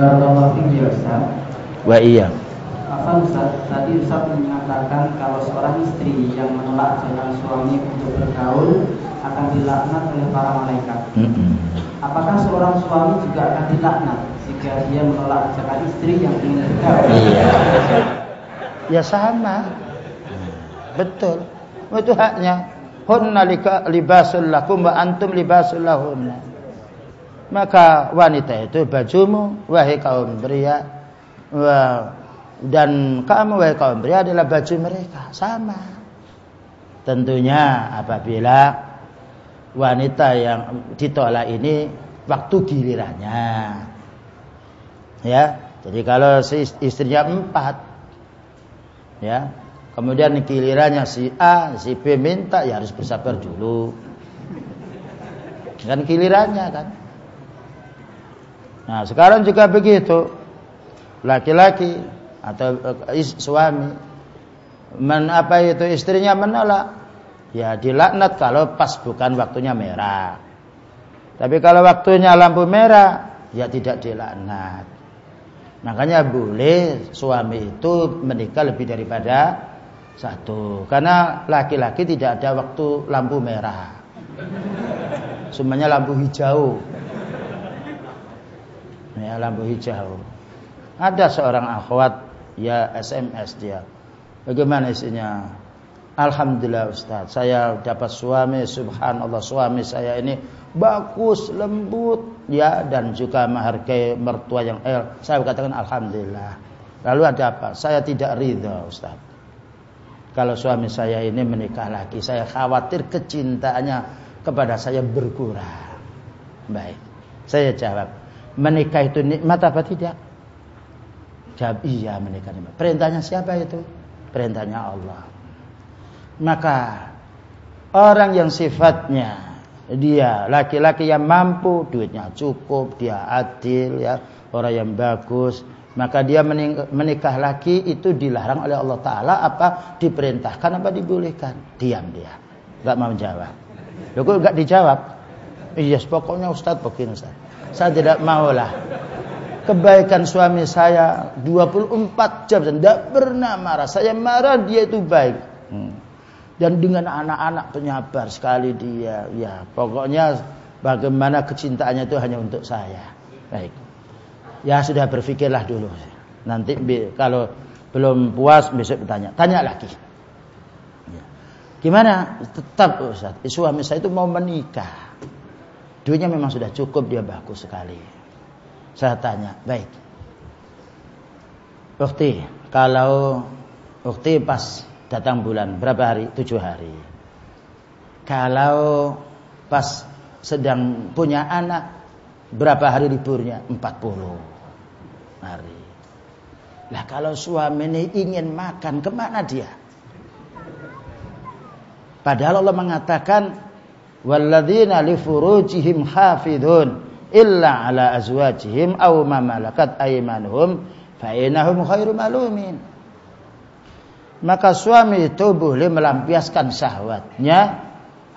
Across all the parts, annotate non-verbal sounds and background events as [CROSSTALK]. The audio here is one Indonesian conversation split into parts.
Barakallahu fiik ya Ustaz. Wa iya. Apa Ustaz, tadi Ustaz mengatakan kalau seorang istri yang menolak ajakan suami untuk bergaul akan dilaknat oleh para malaikat. Mm -mm. Apakah seorang suami juga akan dilaknat jika dia menolak ajakan istri yang ingin bergaul? Iya. Ya sama. Betul. Itu haknya. Hunna libasul lakum wa antum libasul lahunna. Maka wanita itu bajumu wahai kaum pria dan kamu wahai kaum pria adalah baju mereka sama. Tentunya apabila wanita yang ditolak ini waktu gilirannya. Ya, jadi kalau istrinya empat, ya, kemudian gilirannya si A, si B minta, ya harus bersabar dulu. Kan gilirannya kan. Nah, sekarang juga begitu. Laki-laki atau eh, suami men apa itu istrinya menolak, ya dilaknat kalau pas bukan waktunya merah. Tapi kalau waktunya lampu merah, ya tidak dilaknat. Makanya boleh suami itu menikah lebih daripada satu. Karena laki-laki tidak ada waktu lampu merah. Semuanya lampu hijau. Ya, lampu hijau. Ada seorang akhwat ya SMS dia. Bagaimana isinya? Alhamdulillah Ustaz, saya dapat suami, subhanallah suami saya ini bagus, lembut, ya dan juga menghargai mertua yang eh, saya katakan alhamdulillah. Lalu ada apa? Saya tidak ridha Ustaz. Kalau suami saya ini menikah lagi, saya khawatir kecintaannya kepada saya berkurang. Baik. Saya jawab, menikah itu nikmat apa tidak? Jawab iya menikah nikmat. Perintahnya siapa itu? Perintahnya Allah. Maka orang yang sifatnya dia laki-laki yang mampu, duitnya cukup, dia adil ya, orang yang bagus, maka dia menikah lagi itu dilarang oleh Allah taala apa diperintahkan apa dibolehkan? Diam dia. Enggak mau jawab. Loh kok enggak dijawab? Iya, yes, pokoknya Ustaz begini Ustaz. Saya tidak maulah kebaikan suami saya 24 jam tidak pernah marah. Saya marah dia itu baik. Hmm. Dan dengan anak-anak penyabar sekali dia. Ya, pokoknya bagaimana kecintaannya itu hanya untuk saya. Baik. Ya sudah berpikirlah dulu. Nanti kalau belum puas besok bertanya. Tanya lagi. Ya. Gimana? Tetap Ustaz, suami saya itu mau menikah. Duitnya memang sudah cukup, dia bagus sekali. Saya tanya, baik. Ukti, kalau Ukti pas datang bulan berapa hari? Tujuh hari. Kalau pas sedang punya anak berapa hari liburnya? Empat puluh hari. Lah kalau suami ini ingin makan ke mana dia? Padahal Allah mengatakan walladzina li furujihim hafidhun illa ala azwajihim aw ma malakat aymanuhum fa innahum khairu malumin. Maka suami itu boleh melampiaskan syahwatnya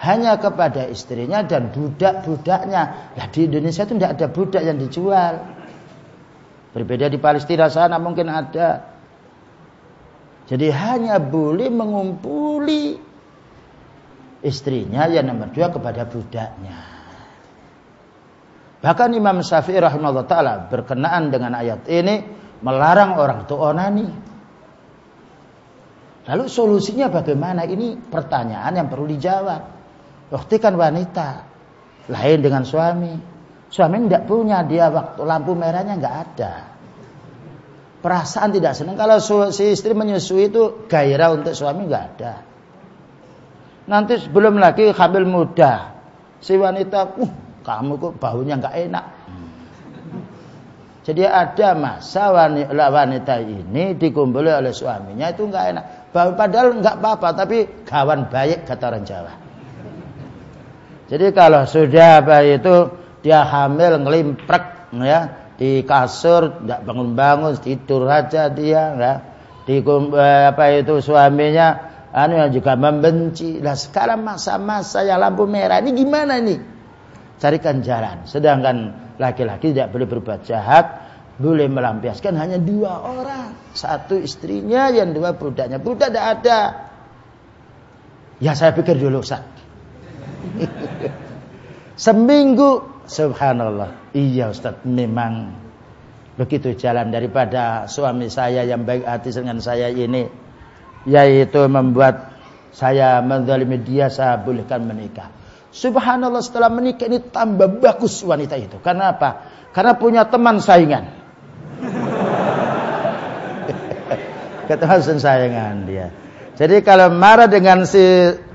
hanya kepada istrinya dan budak-budaknya. Lah di Indonesia itu tidak ada budak yang dijual. Berbeda di Palestina sana mungkin ada. Jadi hanya boleh mengumpuli istrinya yang nomor dua kepada budaknya. Bahkan Imam Syafi'i rahimahullah taala berkenaan dengan ayat ini melarang orang itu onani. Lalu solusinya bagaimana? Ini pertanyaan yang perlu dijawab. Waktu kan wanita, lain dengan suami. Suami tidak punya dia waktu lampu merahnya nggak ada. Perasaan tidak senang kalau si istri menyusui itu gairah untuk suami nggak ada. Nanti sebelum lagi hamil muda, si wanita, uh, kamu kok baunya nggak enak. Jadi ada masa wanita, ini dikumpuli oleh suaminya itu nggak enak. Padahal nggak apa-apa, tapi kawan baik kata orang Jawa. Jadi kalau sudah apa itu dia hamil ngelimprek ya di kasur, nggak bangun-bangun tidur aja dia, ya. Di apa itu suaminya anu yang juga membenci. Lah sekarang masa-masa yang lampu merah ini gimana nih? Carikan jalan. Sedangkan laki-laki tidak boleh berbuat jahat boleh melampiaskan hanya dua orang. Satu istrinya, yang dua budaknya. Budak tidak ada. Ya saya pikir dulu Ustaz. [LAUGHS] Seminggu subhanallah. Iya Ustaz, memang begitu jalan daripada suami saya yang baik hati dengan saya ini yaitu membuat saya menzalimi dia saya bolehkan menikah. Subhanallah setelah menikah ini tambah bagus wanita itu. Karena apa? Karena punya teman saingan. [LAUGHS] Ketemu saingan dia. Jadi kalau marah dengan si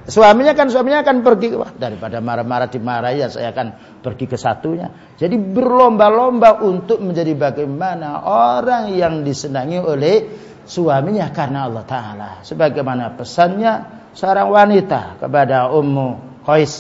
suaminya kan suaminya akan pergi wah daripada marah-marah dimarahi ya saya akan pergi ke satunya. Jadi berlomba-lomba untuk menjadi bagaimana orang yang disenangi oleh suaminya karena Allah taala. Sebagaimana pesannya seorang wanita kepada Ummu Qais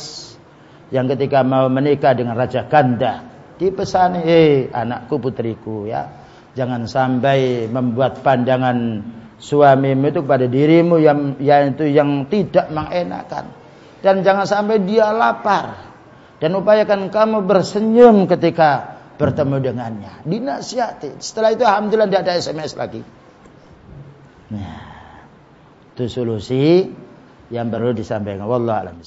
yang ketika mau menikah dengan Raja Ganda. Dipesani, eh anakku putriku ya, jangan sampai membuat pandangan suamimu itu pada dirimu yang yang itu yang tidak mengenakan. Dan jangan sampai dia lapar. Dan upayakan kamu bersenyum ketika bertemu dengannya. Dinasihati. Setelah itu alhamdulillah tidak ada SMS lagi nah itu solusi yang perlu disampaikan. Wallahu